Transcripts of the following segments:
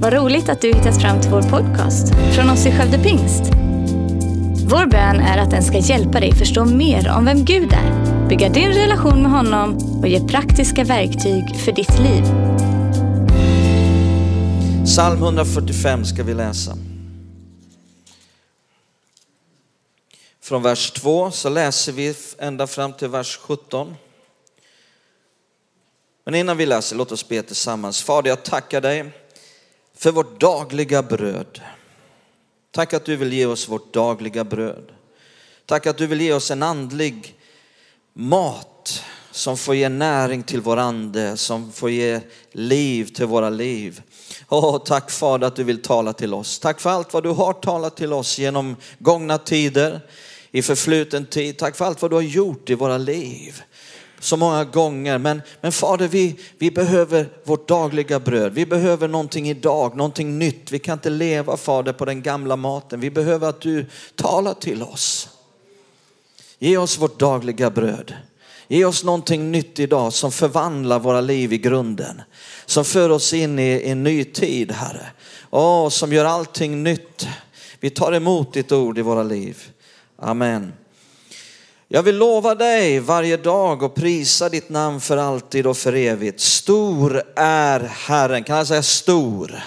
Vad roligt att du hittat fram till vår podcast från oss i Skövde Pingst. Vår bön är att den ska hjälpa dig förstå mer om vem Gud är, bygga din relation med honom och ge praktiska verktyg för ditt liv. Psalm 145 ska vi läsa. Från vers 2 så läser vi ända fram till vers 17. Men innan vi läser, låt oss be tillsammans. Fader, jag tackar dig för vårt dagliga bröd. Tack att du vill ge oss vårt dagliga bröd. Tack att du vill ge oss en andlig mat som får ge näring till vår ande, som får ge liv till våra liv. Åh, tack Fader att du vill tala till oss. Tack för allt vad du har talat till oss genom gångna tider, i förfluten tid. Tack för allt vad du har gjort i våra liv så många gånger. Men, men Fader, vi, vi behöver vårt dagliga bröd. Vi behöver någonting idag, någonting nytt. Vi kan inte leva Fader på den gamla maten. Vi behöver att du talar till oss. Ge oss vårt dagliga bröd. Ge oss någonting nytt idag som förvandlar våra liv i grunden. Som för oss in i en ny tid, Herre. Åh, som gör allting nytt. Vi tar emot ditt ord i våra liv. Amen. Jag vill lova dig varje dag och prisa ditt namn för alltid och för evigt. Stor är Herren, kan jag säga stor?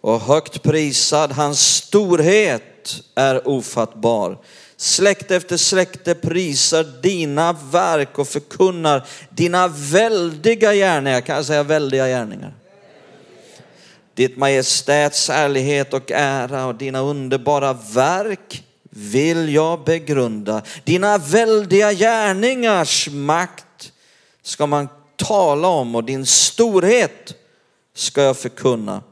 Och högt prisad, hans storhet är ofattbar. Släkte efter släkte prisar dina verk och förkunnar dina väldiga gärningar, kan jag säga väldiga gärningar? Ditt majestäts ärlighet och ära och dina underbara verk vill jag begrunda. Dina väldiga gärningars makt ska man tala om och din storhet ska jag förkunna.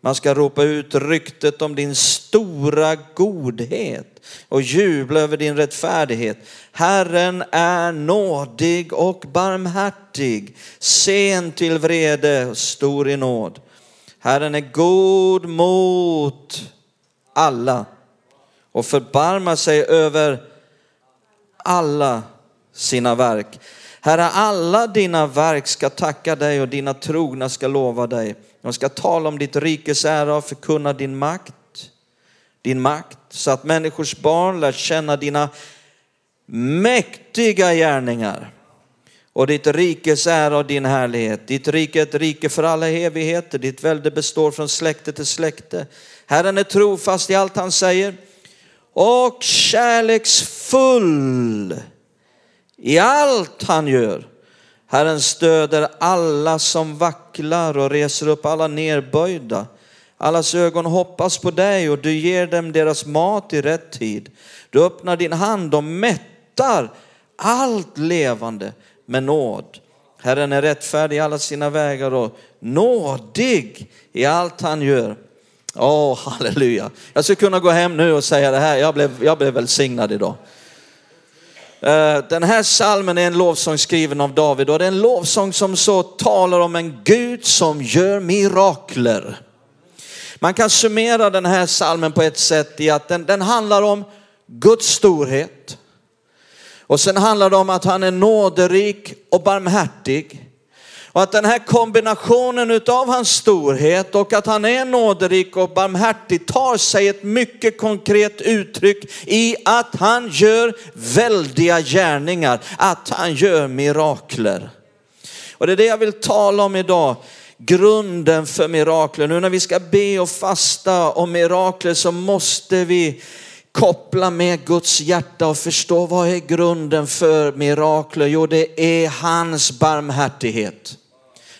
Man ska ropa ut ryktet om din stora godhet och jubla över din rättfärdighet. Herren är nådig och barmhärtig, sen till vrede och stor i nåd. Herren är god mot alla och förbarmar sig över alla sina verk. Herre, alla dina verk ska tacka dig och dina trogna ska lova dig. De ska tala om ditt rikes ära och förkunna din makt, din makt, så att människors barn lär känna dina mäktiga gärningar och ditt rikes ära och din härlighet. Ditt rike är ett rike för alla evigheter, ditt välde består från släkte till släkte. Herren är trofast i allt han säger och kärleksfull i allt han gör. Herren stöder alla som vacklar och reser upp alla nerböjda. Allas ögon hoppas på dig och du ger dem deras mat i rätt tid. Du öppnar din hand och mättar allt levande med nåd. Herren är rättfärdig i alla sina vägar och nådig i allt han gör. Åh, oh, halleluja. Jag skulle kunna gå hem nu och säga det här, jag blev, jag blev välsignad idag. Eh, den här salmen är en lovsång skriven av David och det är en lovsång som så talar om en Gud som gör mirakler. Man kan summera den här salmen på ett sätt i att den, den handlar om Guds storhet. Och sen handlar det om att han är nåderik och barmhärtig. Och att den här kombinationen utav hans storhet och att han är nåderik och barmhärtig tar sig ett mycket konkret uttryck i att han gör väldiga gärningar, att han gör mirakler. Och det är det jag vill tala om idag grunden för mirakler. Nu när vi ska be och fasta om mirakler så måste vi koppla med Guds hjärta och förstå vad är grunden för mirakler? Jo, det är hans barmhärtighet.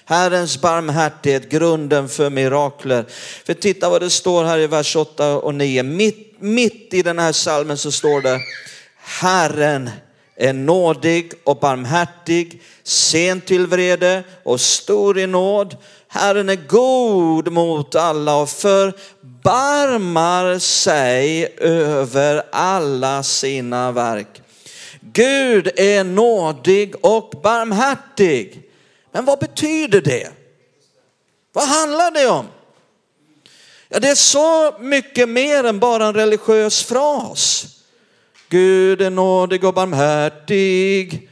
Herrens barmhärtighet, grunden för mirakler. För titta vad det står här i vers 8 och 9. Mitt, mitt i den här salmen så står det Herren är nådig och barmhärtig, sen till vrede och stor i nåd. Herren är god mot alla och förbarmar sig över alla sina verk. Gud är nådig och barmhärtig. Men vad betyder det? Vad handlar det om? Ja, det är så mycket mer än bara en religiös fras. Gud är nådig och barmhärtig.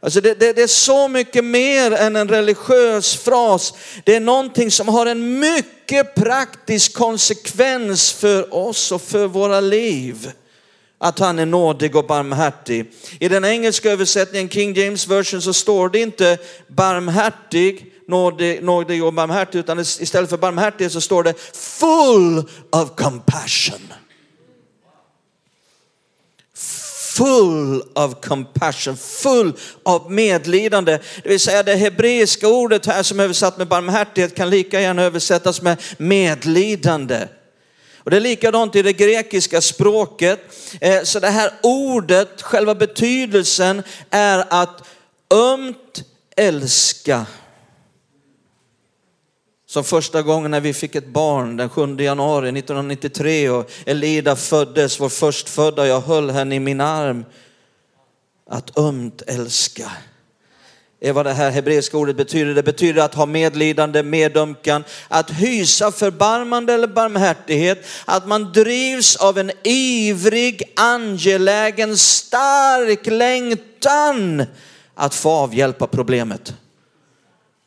Alltså det, det, det, är så mycket mer än en religiös fras. Det är någonting som har en mycket praktisk konsekvens för oss och för våra liv. Att han är nådig och barmhärtig. I den engelska översättningen, King James version, så står det inte barmhärtig, nådig, nådig och barmhärtig, utan istället för barmhärtig så står det full of compassion. full of compassion, full av medlidande. Det vill säga det hebreiska ordet här som är översatt med barmhärtighet kan lika gärna översättas med medlidande. Och det är likadant i det grekiska språket. Eh, så det här ordet, själva betydelsen är att ömt älska. Som första gången när vi fick ett barn den 7 januari 1993 och Elida föddes, vår förstfödda, jag höll henne i min arm. Att ömt älska är vad det här hebreiska ordet betyder. Det betyder att ha medlidande, medömkan, att hysa förbarmande eller barmhärtighet, att man drivs av en ivrig, angelägen, stark längtan att få avhjälpa problemet.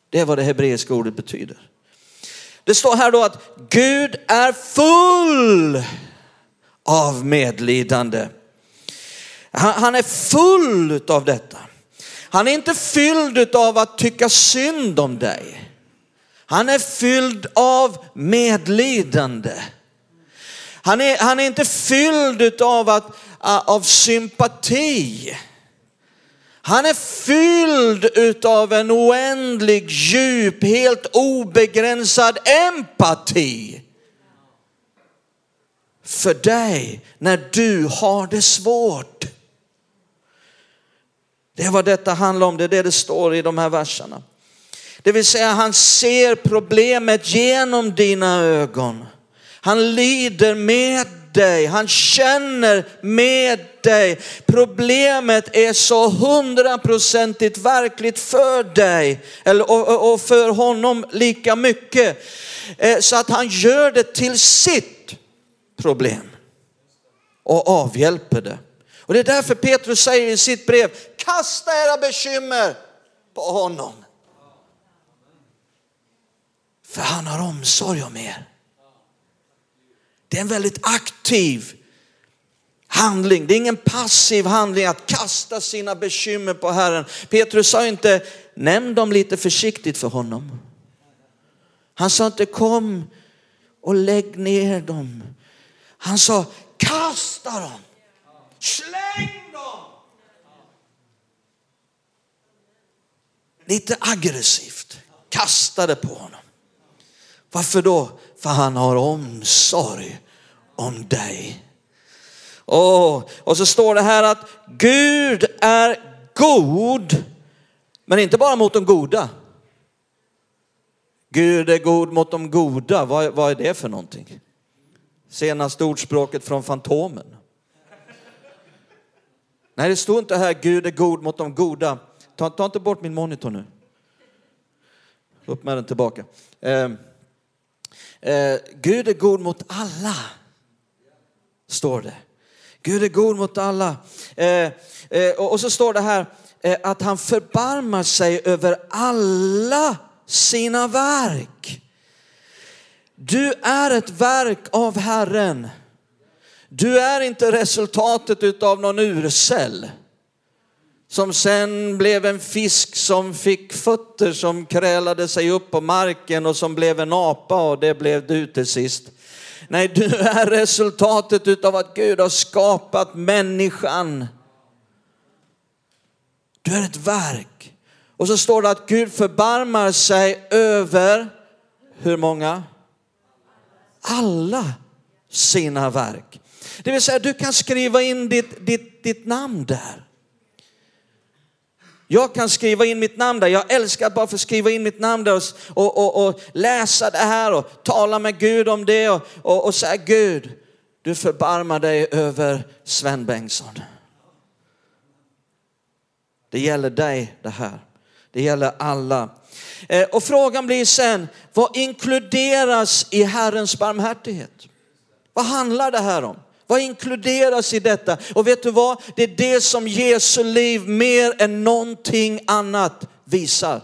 Det är vad det hebreiska ordet betyder. Det står här då att Gud är full av medlidande. Han är full av detta. Han är inte fylld av att tycka synd om dig. Han är fylld av medlidande. Han är, han är inte fylld av, att, av sympati. Han är fylld av en oändlig, djup, helt obegränsad empati. För dig när du har det svårt. Det är vad detta handlar om, det är det det står i de här verserna. Det vill säga han ser problemet genom dina ögon. Han lider med dig, han känner med dig. Problemet är så hundraprocentigt verkligt för dig och för honom lika mycket. Eh, så att han gör det till sitt problem och avhjälper det. Och det är därför Petrus säger i sitt brev, kasta era bekymmer på honom. För han har omsorg om er. Det är en väldigt aktiv handling. Det är ingen passiv handling att kasta sina bekymmer på Herren. Petrus sa inte, nämn dem lite försiktigt för honom. Han sa inte, kom och lägg ner dem. Han sa, kasta dem. Släng dem! Lite aggressivt. kastade på honom. Varför då? För han har omsorg om dig. Oh, och så står det här att Gud är god, men inte bara mot de goda. Gud är god mot de goda, vad, vad är det för någonting? Senaste ordspråket från Fantomen. Nej, det står inte här Gud är god mot de goda. Ta, ta inte bort min monitor nu. Upp med den tillbaka. Eh, eh, Gud är god mot alla, står det. Gud är god mot alla. Eh, eh och, och så står det här eh, att han förbarmar sig över alla sina verk. Du är ett verk av Herren. Du är inte resultatet utav någon urcell som sen blev en fisk som fick fötter som krälade sig upp på marken och som blev en apa och det blev du till sist. Nej, du är resultatet utav att Gud har skapat människan. Du är ett verk. Och så står det att Gud förbarmar sig över, hur många? Alla sina verk. Det vill säga du kan skriva in ditt, ditt, ditt namn där. Jag kan skriva in mitt namn där. Jag älskar att bara få skriva in mitt namn där och, och, och, och läsa det här och tala med Gud om det och, och, och säga Gud, du förbarmar dig över Sven Bengtsson. Det gäller dig det här. Det gäller alla. Eh, och frågan blir sen, vad inkluderas i Herrens barmhärtighet? Vad handlar det här om? Vad inkluderas i detta? Och vet du vad? Det är det som Jesu liv mer än någonting annat visar.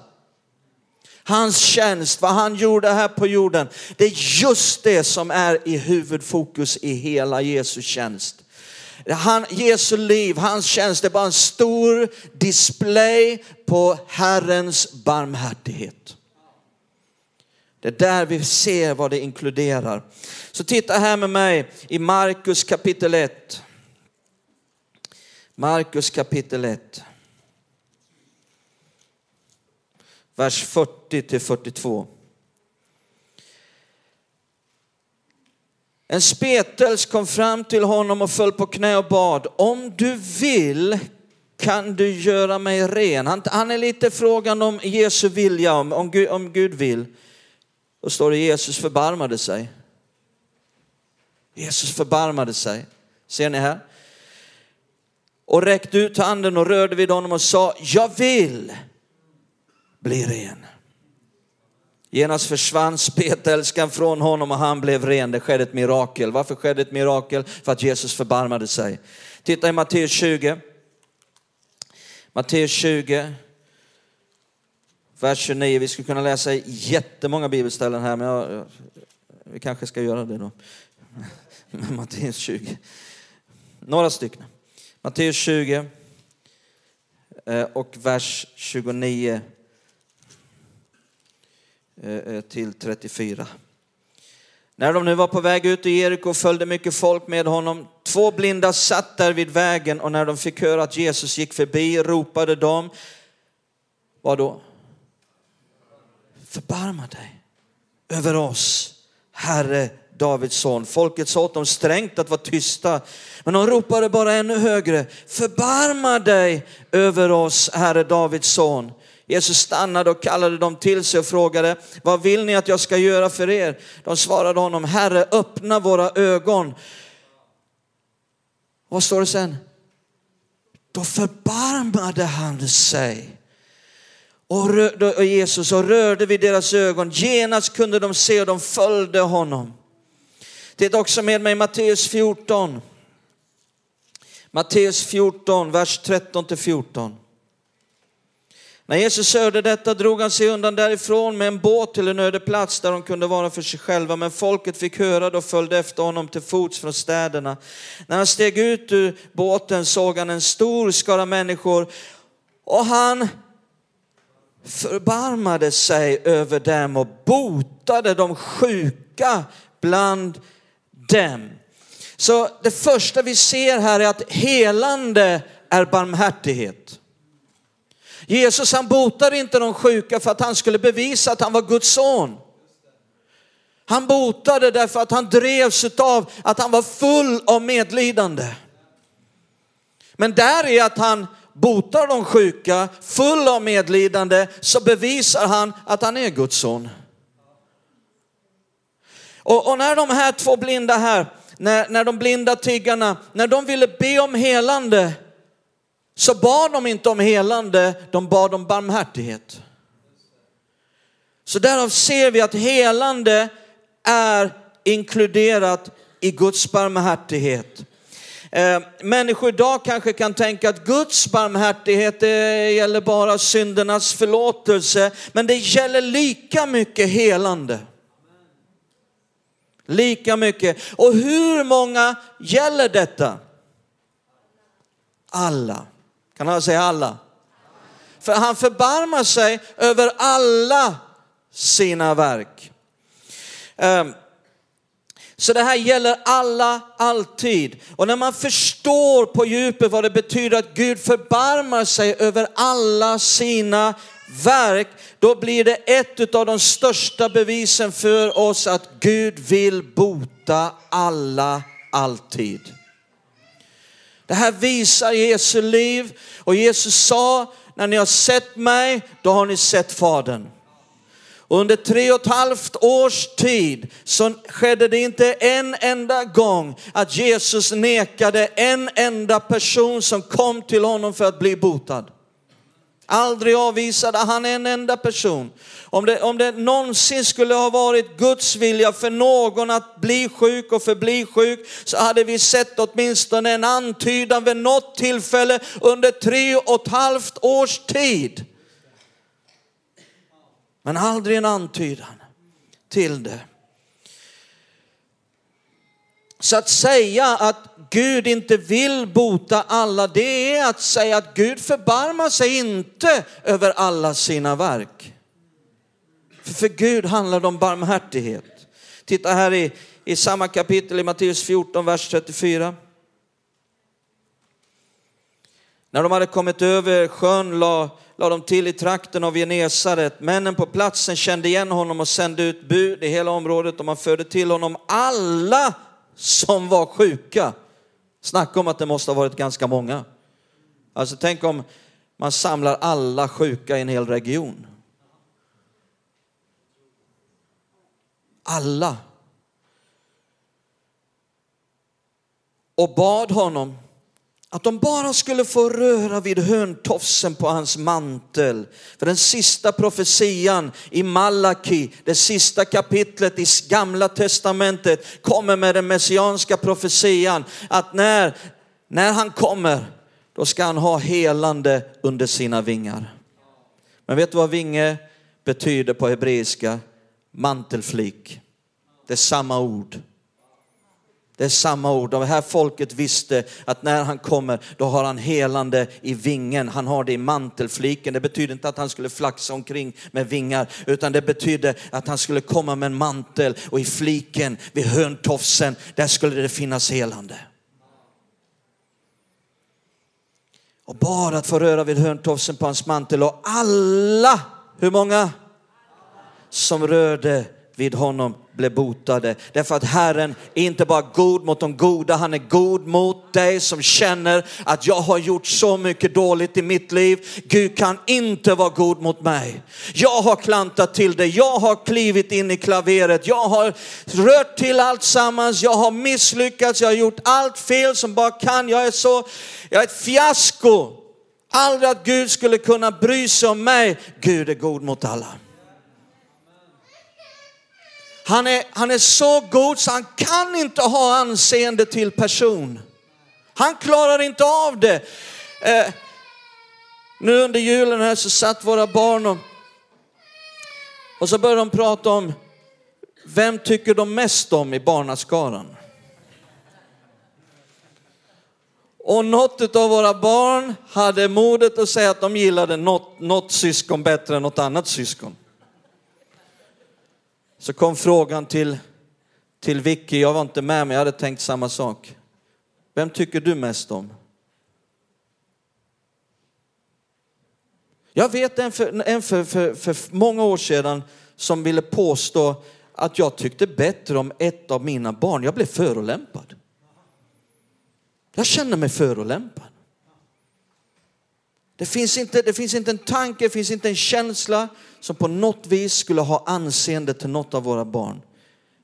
Hans tjänst, vad han gjorde här på jorden, det är just det som är i huvudfokus i hela Jesu tjänst. Han, Jesu liv, hans tjänst är bara en stor display på Herrens barmhärtighet. Det är där vi ser vad det inkluderar. Så titta här med mig i Markus kapitel 1. Markus kapitel 1. Vers 40 till 42. En spetels kom fram till honom och föll på knä och bad, om du vill kan du göra mig ren. Han, han är lite frågan om Jesu vilja, om, om, Gud, om Gud vill. Då står det Jesus förbarmade sig. Jesus förbarmade sig. Ser ni här? Och räckte ut handen och rörde vid honom och sa, jag vill bli ren. Genast försvann spetälskan från honom och han blev ren. Det skedde ett mirakel. Varför skedde ett mirakel? För att Jesus förbarmade sig. Titta i Matteus 20. Matteus 20, vers 29. Vi skulle kunna läsa jättemånga bibelställen här, men jag, vi kanske ska göra det då. Matteus 20. Några stycken. Matteus 20 eh, och vers 29 eh, eh, till 34. När de nu var på väg ut ur Jeriko följde mycket folk med honom. Två blinda satt där vid vägen och när de fick höra att Jesus gick förbi ropade de, vad då? Förbarma dig över oss, Herre Davids son. Folket sa åt dem strängt att vara tysta, men de ropade bara ännu högre. Förbarma dig över oss, Herre Davids son. Jesus stannade och kallade dem till sig och frågade, vad vill ni att jag ska göra för er? De svarade honom, Herre öppna våra ögon. Vad står det sen? Då förbarmade han sig och, Jesus och rörde vid deras ögon. Genast kunde de se och de följde honom. Titta också med mig Matteus 14. Matteus 14, vers 13 till 14. När Jesus hörde detta drog han sig undan därifrån med en båt till en öde plats där de kunde vara för sig själva. Men folket fick höra det och följde efter honom till fots från städerna. När han steg ut ur båten såg han en stor skara människor och han förbarmade sig över dem och botade de sjuka bland dem. Så det första vi ser här är att helande är barmhärtighet. Jesus han botade inte de sjuka för att han skulle bevisa att han var Guds son. Han botade därför att han drevs av att han var full av medlidande. Men där är att han botar de sjuka, full av medlidande, så bevisar han att han är Guds son. Och, och, när de här två blinda här, när, när de blinda tiggarna, när de ville be om helande, så bad de inte om helande, de bad om barmhärtighet. Så därav ser vi att helande är inkluderat i Guds barmhärtighet. Eh, människor idag kanske kan tänka att Guds barmhärtighet det gäller bara syndernas förlåtelse, men det gäller lika mycket helande. Lika mycket. Och hur många gäller detta? Alla. Kan han säga alla? För han förbarmar sig över alla sina verk. Um, så det här gäller alla, alltid. Och när man förstår på djupet vad det betyder att Gud förbarmar sig över alla sina verk, då blir det ett av de största bevisen för oss att Gud vill bota alla, alltid. Det här visar Jesu liv och Jesus sa, när ni har sett mig, då har ni sett Fadern. Under tre och ett halvt års tid så skedde det inte en enda gång att Jesus nekade en enda person som kom till honom för att bli botad. Aldrig avvisade han en enda person. Om det, om det någonsin skulle ha varit Guds vilja för någon att bli sjuk och förbli sjuk så hade vi sett åtminstone en antydan vid något tillfälle under tre och ett halvt års tid. Men aldrig en antydan till det. Så att säga att Gud inte vill bota alla, det är att säga att Gud förbarmar sig inte över alla sina verk. För, för Gud handlar det om barmhärtighet. Titta här i, i samma kapitel i Matteus 14, vers 34. När de hade kommit över sjön la, la de till i trakten av Genesaret. Männen på platsen kände igen honom och sände ut bud i hela området och man förde till honom alla som var sjuka. Snacka om att det måste ha varit ganska många. Alltså tänk om man samlar alla sjuka i en hel region. Alla. Och bad honom att de bara skulle få röra vid hörntofsen på hans mantel. För den sista profetian i Malaki, det sista kapitlet i gamla testamentet kommer med den messianska profetian att när, när han kommer, då ska han ha helande under sina vingar. Men vet du vad vinge betyder på hebreiska? Mantelflik. Det är samma ord. Det är samma ord. Det här folket visste att när han kommer, då har han helande i vingen. Han har det i mantelfliken. Det betyder inte att han skulle flaxa omkring med vingar, utan det betyder att han skulle komma med en mantel och i fliken vid hörntofsen, där skulle det finnas helande. Och bara att få röra vid hörntofsen på hans mantel och alla, hur många? Som rörde vid honom blev botade. Därför att Herren är inte bara god mot de goda, han är god mot dig som känner att jag har gjort så mycket dåligt i mitt liv. Gud kan inte vara god mot mig. Jag har klantat till det, jag har klivit in i klaveret, jag har rört till allt sammans, jag har misslyckats, jag har gjort allt fel som bara kan. Jag är så, jag är ett fiasko. Aldrig att Gud skulle kunna bry sig om mig. Gud är god mot alla. Han är, han är så god så han kan inte ha anseende till person. Han klarar inte av det. Eh, nu under julen här så satt våra barn och, och så började de prata om vem tycker de mest om i barnaskaran? Och något av våra barn hade modet att säga att de gillade något, något syskon bättre än något annat syskon så kom frågan till, till Vicky, jag var inte med men jag hade tänkt samma sak. Vem tycker du mest om? Jag vet en för, en för, för, för många år sedan som ville påstå att jag tyckte bättre om ett av mina barn. Jag blev förolämpad. Jag känner mig förolämpad. Det finns, inte, det finns inte en tanke, det finns inte en känsla som på något vis skulle ha anseende till något av våra barn.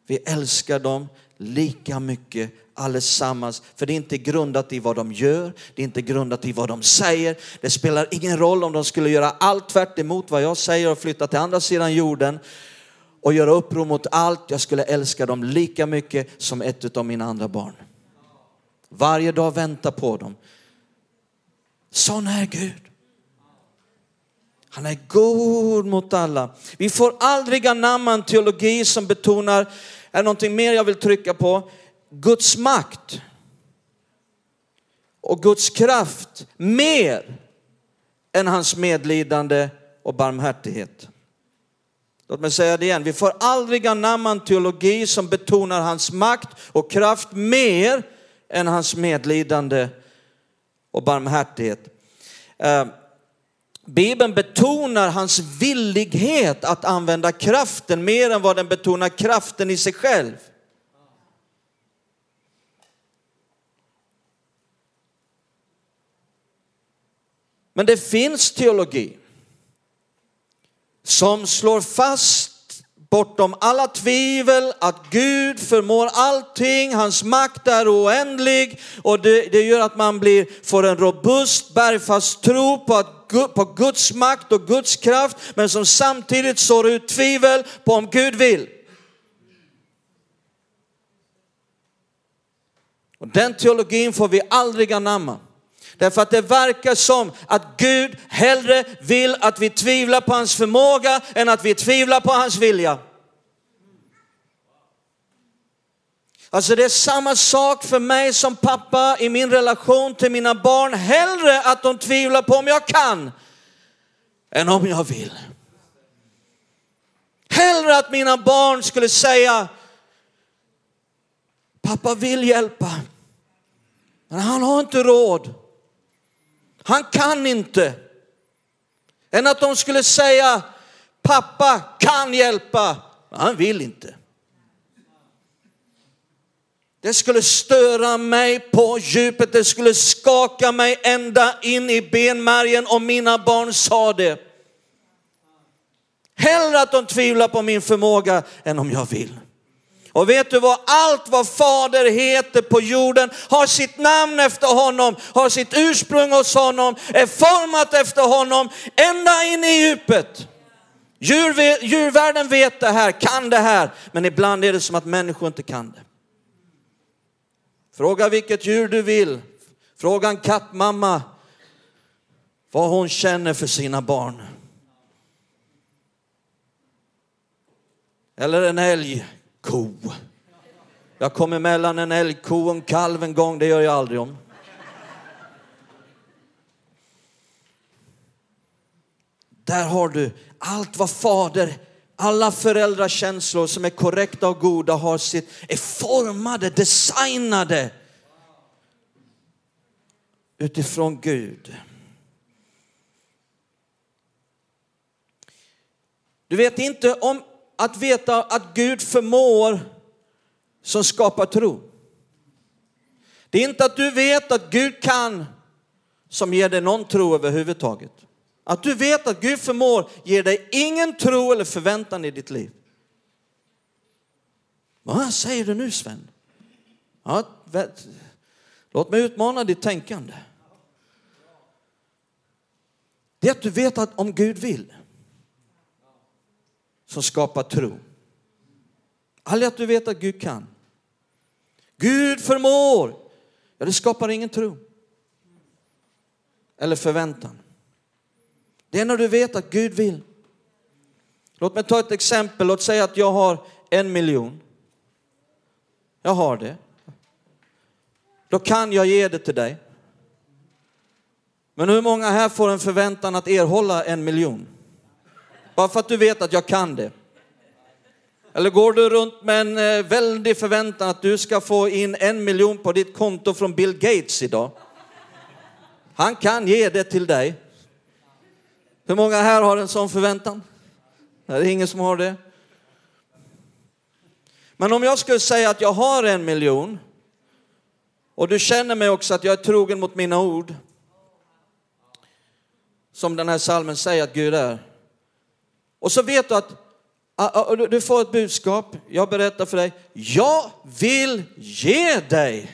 Vi älskar dem lika mycket allesammans. För det är inte grundat i vad de gör, det är inte grundat i vad de säger. Det spelar ingen roll om de skulle göra allt tvärt emot vad jag säger och flytta till andra sidan jorden och göra uppror mot allt. Jag skulle älska dem lika mycket som ett av mina andra barn. Varje dag vänta på dem. Sån är Gud. Han är god mot alla. Vi får aldrig anamma en teologi som betonar, är någonting mer jag vill trycka på, Guds makt och Guds kraft mer än hans medlidande och barmhärtighet. Låt mig säga det igen, vi får aldrig anamma en teologi som betonar hans makt och kraft mer än hans medlidande och barmhärtighet. Eh, Bibeln betonar hans villighet att använda kraften mer än vad den betonar kraften i sig själv. Men det finns teologi som slår fast bortom alla tvivel att Gud förmår allting, hans makt är oändlig och det, det gör att man blir, får en robust, bergfast tro på, att, på Guds makt och Guds kraft, men som samtidigt sår ut tvivel på om Gud vill. Och den teologin får vi aldrig anamma. Därför att det verkar som att Gud hellre vill att vi tvivlar på hans förmåga än att vi tvivlar på hans vilja. Alltså det är samma sak för mig som pappa i min relation till mina barn. Hellre att de tvivlar på om jag kan än om jag vill. Hellre att mina barn skulle säga pappa vill hjälpa men han har inte råd. Han kan inte. Än att de skulle säga, pappa kan hjälpa, men han vill inte. Det skulle störa mig på djupet, det skulle skaka mig ända in i benmärgen om mina barn sa det. Hellre att de tvivlar på min förmåga än om jag vill. Och vet du vad? Allt vad fader heter på jorden har sitt namn efter honom, har sitt ursprung hos honom, är format efter honom ända in i djupet. Djur, djurvärlden vet det här, kan det här, men ibland är det som att människor inte kan det. Fråga vilket djur du vill. Fråga en kattmamma vad hon känner för sina barn. Eller en älg ko. Jag kom emellan en älgko och en kalv en gång, det gör jag aldrig om. Där har du allt vad fader, alla föräldrakänslor som är korrekta och goda har sitt, är formade, designade utifrån Gud. Du vet inte om att veta att Gud förmår som skapar tro. Det är inte att du vet att Gud kan som ger dig någon tro överhuvudtaget. Att du vet att Gud förmår ger dig ingen tro eller förväntan i ditt liv. Vad säger du nu Sven? Ja, låt mig utmana ditt tänkande. Det är att du vet att om Gud vill som skapar tro. Aldrig att du vet att Gud kan. Gud förmår. Ja, det skapar ingen tro. Eller förväntan. Det är när du vet att Gud vill. Låt mig ta ett exempel. Låt säga att jag har en miljon. Jag har det. Då kan jag ge det till dig. Men hur många här får en förväntan att erhålla en miljon? Bara för att du vet att jag kan det. Eller går du runt med en eh, väldig förväntan att du ska få in en miljon på ditt konto från Bill Gates idag? Han kan ge det till dig. Hur många här har en sån förväntan? Det är ingen som har det. Men om jag skulle säga att jag har en miljon och du känner mig också att jag är trogen mot mina ord. Som den här salmen säger att Gud är. Och så vet du att ah, ah, du får ett budskap, jag berättar för dig, jag vill ge dig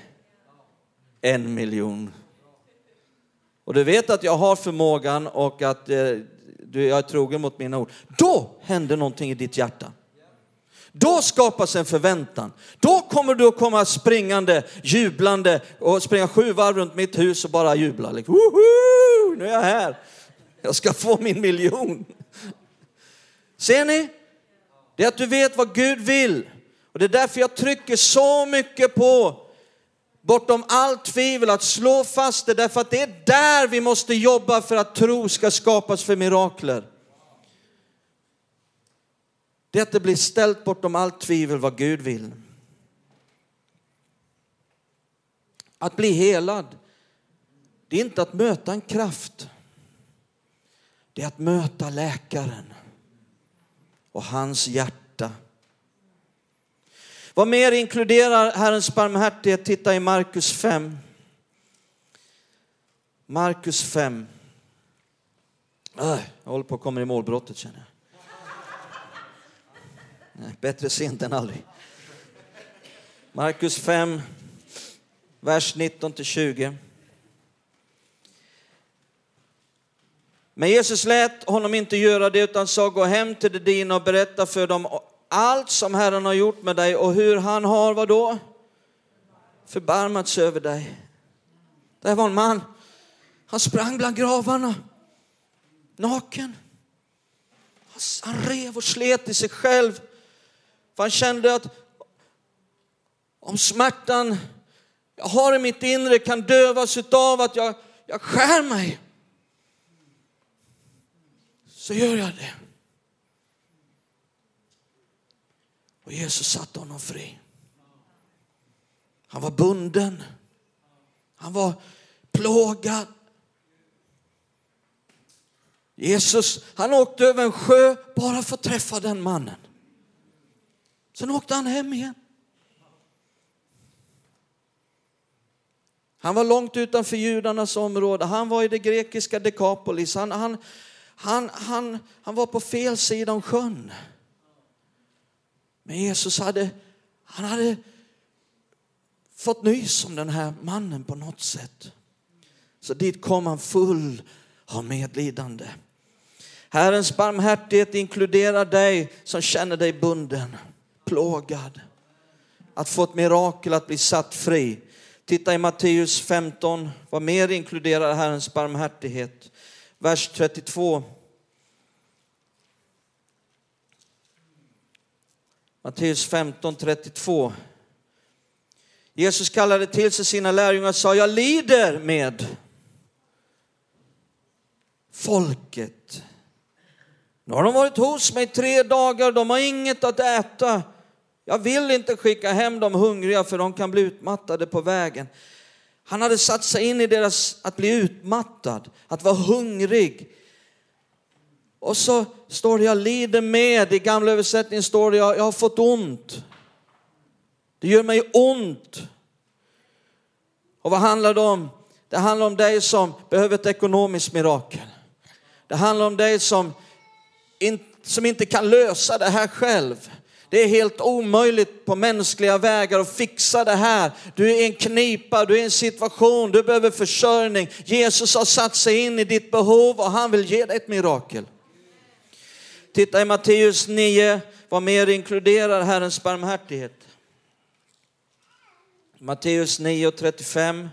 en miljon. Och du vet att jag har förmågan och att eh, jag är trogen mot mina ord. Då händer någonting i ditt hjärta. Då skapas en förväntan. Då kommer du att komma springande, jublande och springa sju varv runt mitt hus och bara jubla. Liksom, nu är jag här. Jag ska få min miljon. Ser ni? Det är att du vet vad Gud vill. Och det är därför jag trycker så mycket på bortom allt tvivel att slå fast det därför att det är där vi måste jobba för att tro ska skapas för mirakler. Det är att det blir ställt bortom allt tvivel vad Gud vill. Att bli helad, det är inte att möta en kraft. Det är att möta läkaren och hans hjärta. Vad mer inkluderar Herrens barmhärtighet? Titta i Markus 5. Markus 5. Äh, jag håller på att komma i målbrottet känner jag. Nej, bättre sent än aldrig. Markus 5, vers 19 till 20. Men Jesus lät honom inte göra det utan sa gå hem till de dina och berätta för dem allt som Herren har gjort med dig och hur han har, vad då? Förbarmats över dig. Det här var en man, han sprang bland gravarna, naken. Han rev och slet i sig själv. För han kände att om smärtan jag har i mitt inre kan dövas av att jag, jag skär mig så gör jag det. Och Jesus satte honom fri. Han var bunden. Han var plågad. Jesus, han åkte över en sjö bara för att träffa den mannen. Sen åkte han hem igen. Han var långt utanför judarnas område. Han var i det grekiska Dekapolis. Han, han, han, han, han var på fel sida om sjön. Men Jesus hade, han hade fått nys om den här mannen på något sätt. Så dit kom han full av medlidande. Herrens barmhärtighet inkluderar dig som känner dig bunden, plågad. Att få ett mirakel att bli satt fri. Titta i Matteus 15, vad mer inkluderar Herrens barmhärtighet? Vers 32. Matteus 15, 32. Jesus kallade till sig sina lärjungar och sa, jag lider med folket. Nu har de varit hos mig tre dagar, de har inget att äta. Jag vill inte skicka hem dem hungriga för de kan bli utmattade på vägen. Han hade satt sig in i deras, att bli utmattad, att vara hungrig. Och så står det, jag lider med. I gamla översättningen står det, jag, jag har fått ont. Det gör mig ont. Och vad handlar det om? Det handlar om dig som behöver ett ekonomiskt mirakel. Det handlar om dig som, in, som inte kan lösa det här själv. Det är helt omöjligt på mänskliga vägar att fixa det här. Du är i en knipa, du är i en situation, du behöver försörjning. Jesus har satt sig in i ditt behov och han vill ge dig ett mirakel. Titta i Matteus 9, vad mer inkluderar Herrens barmhärtighet? Matteus 9 och 35.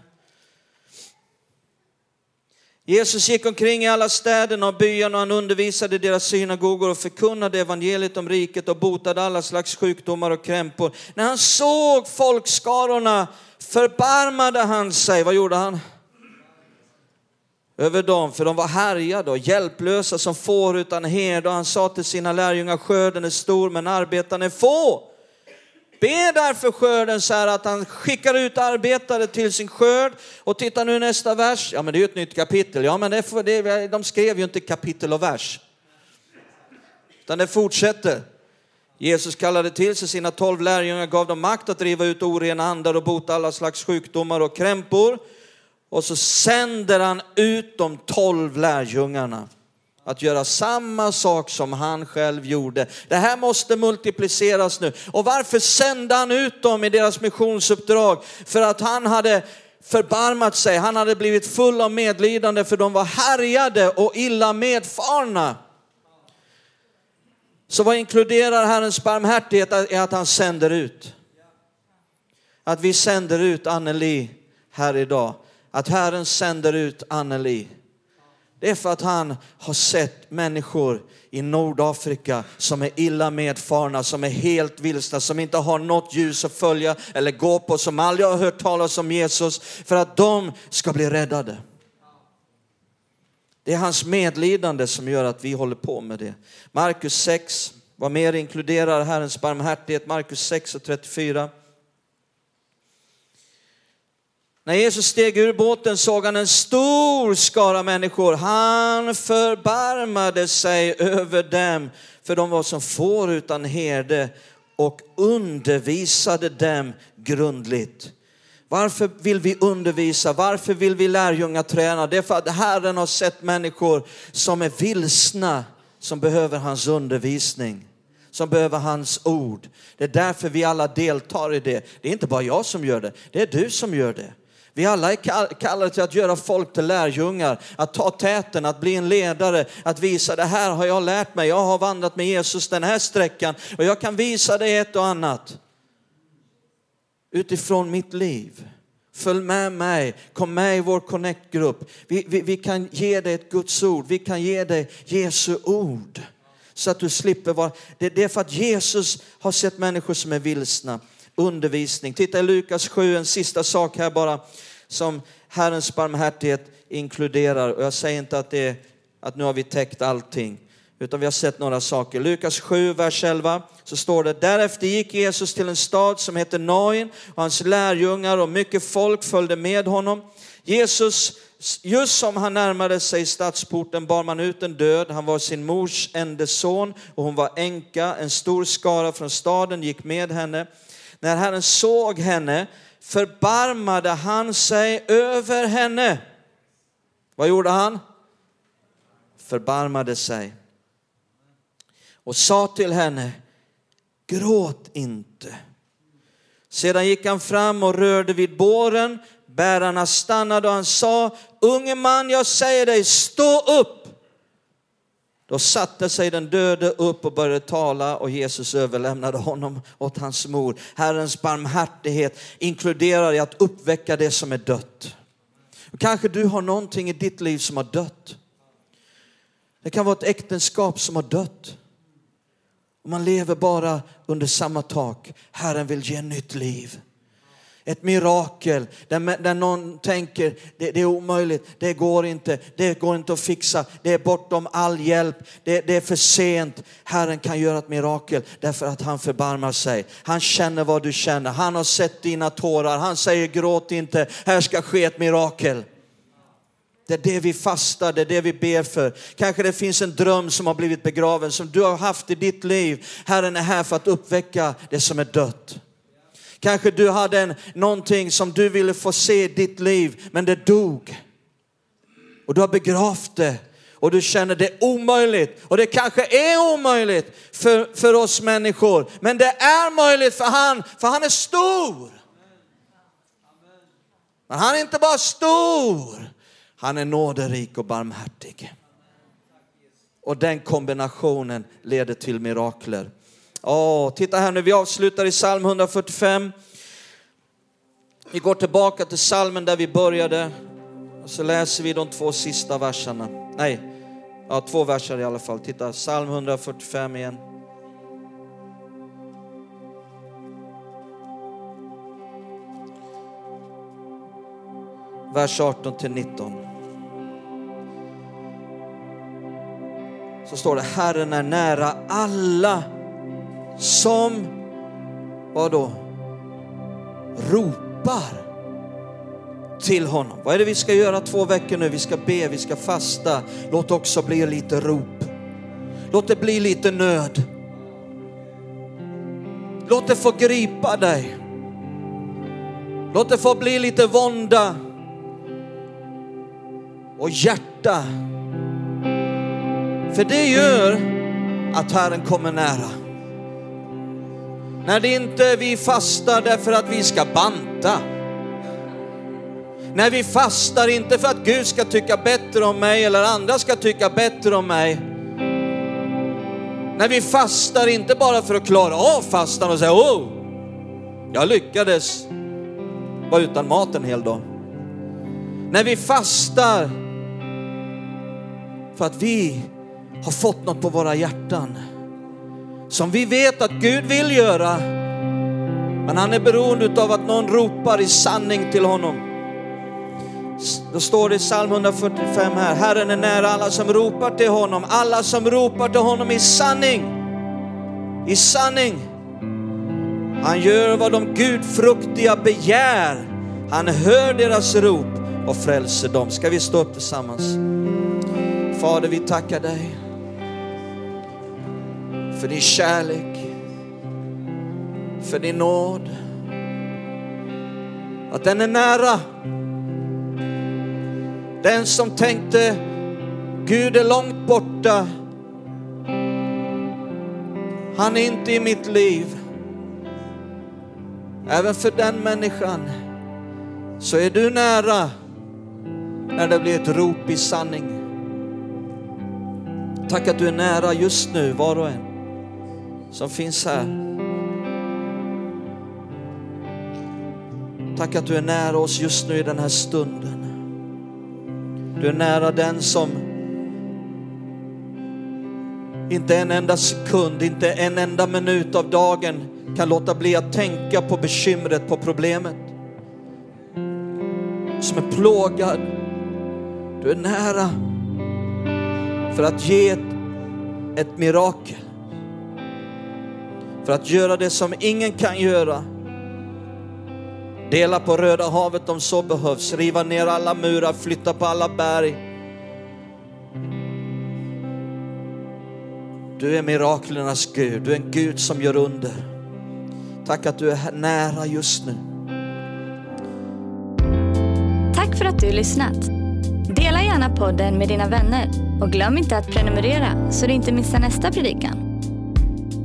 Jesus gick omkring i alla städerna och byarna och han undervisade deras synagogor och förkunnade evangeliet om riket och botade alla slags sjukdomar och krämpor. När han såg folkskarorna förbarmade han sig. Vad gjorde han? Över dem, för de var härjade och hjälplösa som får utan herde. Och han sa till sina lärjungar, skörden är stor men arbetarna är få. Be därför skörden så här att han skickar ut arbetare till sin skörd. Och titta nu nästa vers. Ja men det är ju ett nytt kapitel. Ja men det, det, de skrev ju inte kapitel och vers. Utan det fortsätter. Jesus kallade till sig sina tolv lärjungar, gav dem makt att driva ut orena andar och bota alla slags sjukdomar och krämpor. Och så sänder han ut de tolv lärjungarna att göra samma sak som han själv gjorde. Det här måste multipliceras nu. Och varför sände han ut dem i deras missionsuppdrag? För att han hade förbarmat sig, han hade blivit full av medlidande för de var härjade och illa medfarna. Så vad inkluderar Herrens barmhärtighet är att han sänder ut. Att vi sänder ut Anneli här idag. Att Herren sänder ut Anneli. Det är för att han har sett människor i Nordafrika som är illa medfarna, som är helt vilsna, som inte har något ljus att följa eller gå på, som aldrig har hört talas om Jesus, för att de ska bli räddade. Det är hans medlidande som gör att vi håller på med det. Markus 6, vad mer inkluderar Herrens barmhärtighet? Markus 6 och 34. När Jesus steg ur båten såg han en stor skara människor. Han förbarmade sig över dem, för de var som får utan herde och undervisade dem grundligt. Varför vill vi undervisa? Varför vill vi lärjungaträna? Det är för att Herren har sett människor som är vilsna, som behöver hans undervisning som behöver hans ord. Det är därför vi alla deltar i det. Det är inte bara jag som gör det, det är du som gör det. Vi alla är kallade till att göra folk till lärjungar, att ta täten, att bli en ledare, att visa det här har jag lärt mig. Jag har vandrat med Jesus den här sträckan och jag kan visa dig ett och annat utifrån mitt liv. Följ med mig, kom med i vår connect-grupp. Vi, vi, vi, kan ge dig ett Guds ord, vi kan ge dig Jesu ord. Så att du slipper vara, det, det är för att Jesus har sett människor som är vilsna. Undervisning. Titta i Lukas 7, en sista sak här bara som Herrens barmhärtighet inkluderar. Och jag säger inte att, det är, att nu har vi täckt allting. Utan vi har sett några saker. Lukas 7, vers 11, så står det, därefter gick Jesus till en stad som heter Nain och hans lärjungar och mycket folk följde med honom. Jesus, just som han närmade sig stadsporten bar man ut en död. Han var sin mors enda son och hon var änka. En stor skara från staden gick med henne. När Herren såg henne förbarmade han sig över henne. Vad gjorde han? Förbarmade sig och sa till henne, gråt inte. Sedan gick han fram och rörde vid båren. Bärarna stannade och han sa, unge man, jag säger dig, stå upp. Då satte sig den döde upp och började tala och Jesus överlämnade honom åt hans mor. Herrens barmhärtighet inkluderar i att uppväcka det som är dött. Och kanske du har någonting i ditt liv som har dött. Det kan vara ett äktenskap som har dött. Och man lever bara under samma tak. Herren vill ge nytt liv. Ett mirakel där, där någon tänker det, det, är omöjligt, det går inte, det går inte att fixa, det är bortom all hjälp, det, det är för sent. Herren kan göra ett mirakel därför att han förbarmar sig. Han känner vad du känner, han har sett dina tårar, han säger gråt inte, här ska ske ett mirakel. Det är det vi fastar, det är det vi ber för. Kanske det finns en dröm som har blivit begraven, som du har haft i ditt liv. Herren är här för att uppväcka det som är dött. Kanske du hade en, någonting som du ville få se i ditt liv, men det dog. Och du har begravt det och du känner det är omöjligt. Och det kanske är omöjligt för, för oss människor, men det är möjligt för han, för han är stor. Men han är inte bara stor, han är nåderik och barmhärtig. Och den kombinationen leder till mirakler. Åh, titta här nu, vi avslutar i psalm 145. Vi går tillbaka till psalmen där vi började och så läser vi de två sista verserna. Nej, ja, två verser i alla fall. Titta, psalm 145 igen. Vers 18 till 19. Så står det, Herren är nära alla som, vad då? Ropar till honom. Vad är det vi ska göra två veckor nu? Vi ska be, vi ska fasta. Låt också bli lite rop. Låt det bli lite nöd. Låt det få gripa dig. Låt det få bli lite vånda och hjärta. För det gör att Herren kommer nära. När det inte vi fastar därför att vi ska banta. När vi fastar inte för att Gud ska tycka bättre om mig eller andra ska tycka bättre om mig. När vi fastar inte bara för att klara av fastan och säga oh, jag lyckades vara utan mat en hel dag. När vi fastar för att vi har fått något på våra hjärtan som vi vet att Gud vill göra. Men han är beroende av att någon ropar i sanning till honom. Då står det i psalm 145 här, Herren är nära alla som ropar till honom, alla som ropar till honom i sanning. I sanning. Han gör vad de gudfruktiga begär. Han hör deras rop och frälser dem. Ska vi stå upp tillsammans? Fader, vi tackar dig för din kärlek, för din nåd. Att den är nära. Den som tänkte Gud är långt borta. Han är inte i mitt liv. Även för den människan så är du nära när det blir ett rop i sanning. Tack att du är nära just nu, var och en som finns här. Tack att du är nära oss just nu i den här stunden. Du är nära den som inte en enda sekund, inte en enda minut av dagen kan låta bli att tänka på bekymret, på problemet. Som är plågad. Du är nära för att ge ett, ett mirakel. För att göra det som ingen kan göra. Dela på Röda havet om så behövs, riva ner alla murar, flytta på alla berg. Du är miraklernas Gud, du är en Gud som gör under. Tack att du är nära just nu. Tack för att du lyssnat. Dela gärna podden med dina vänner och glöm inte att prenumerera så du inte missar nästa predikan.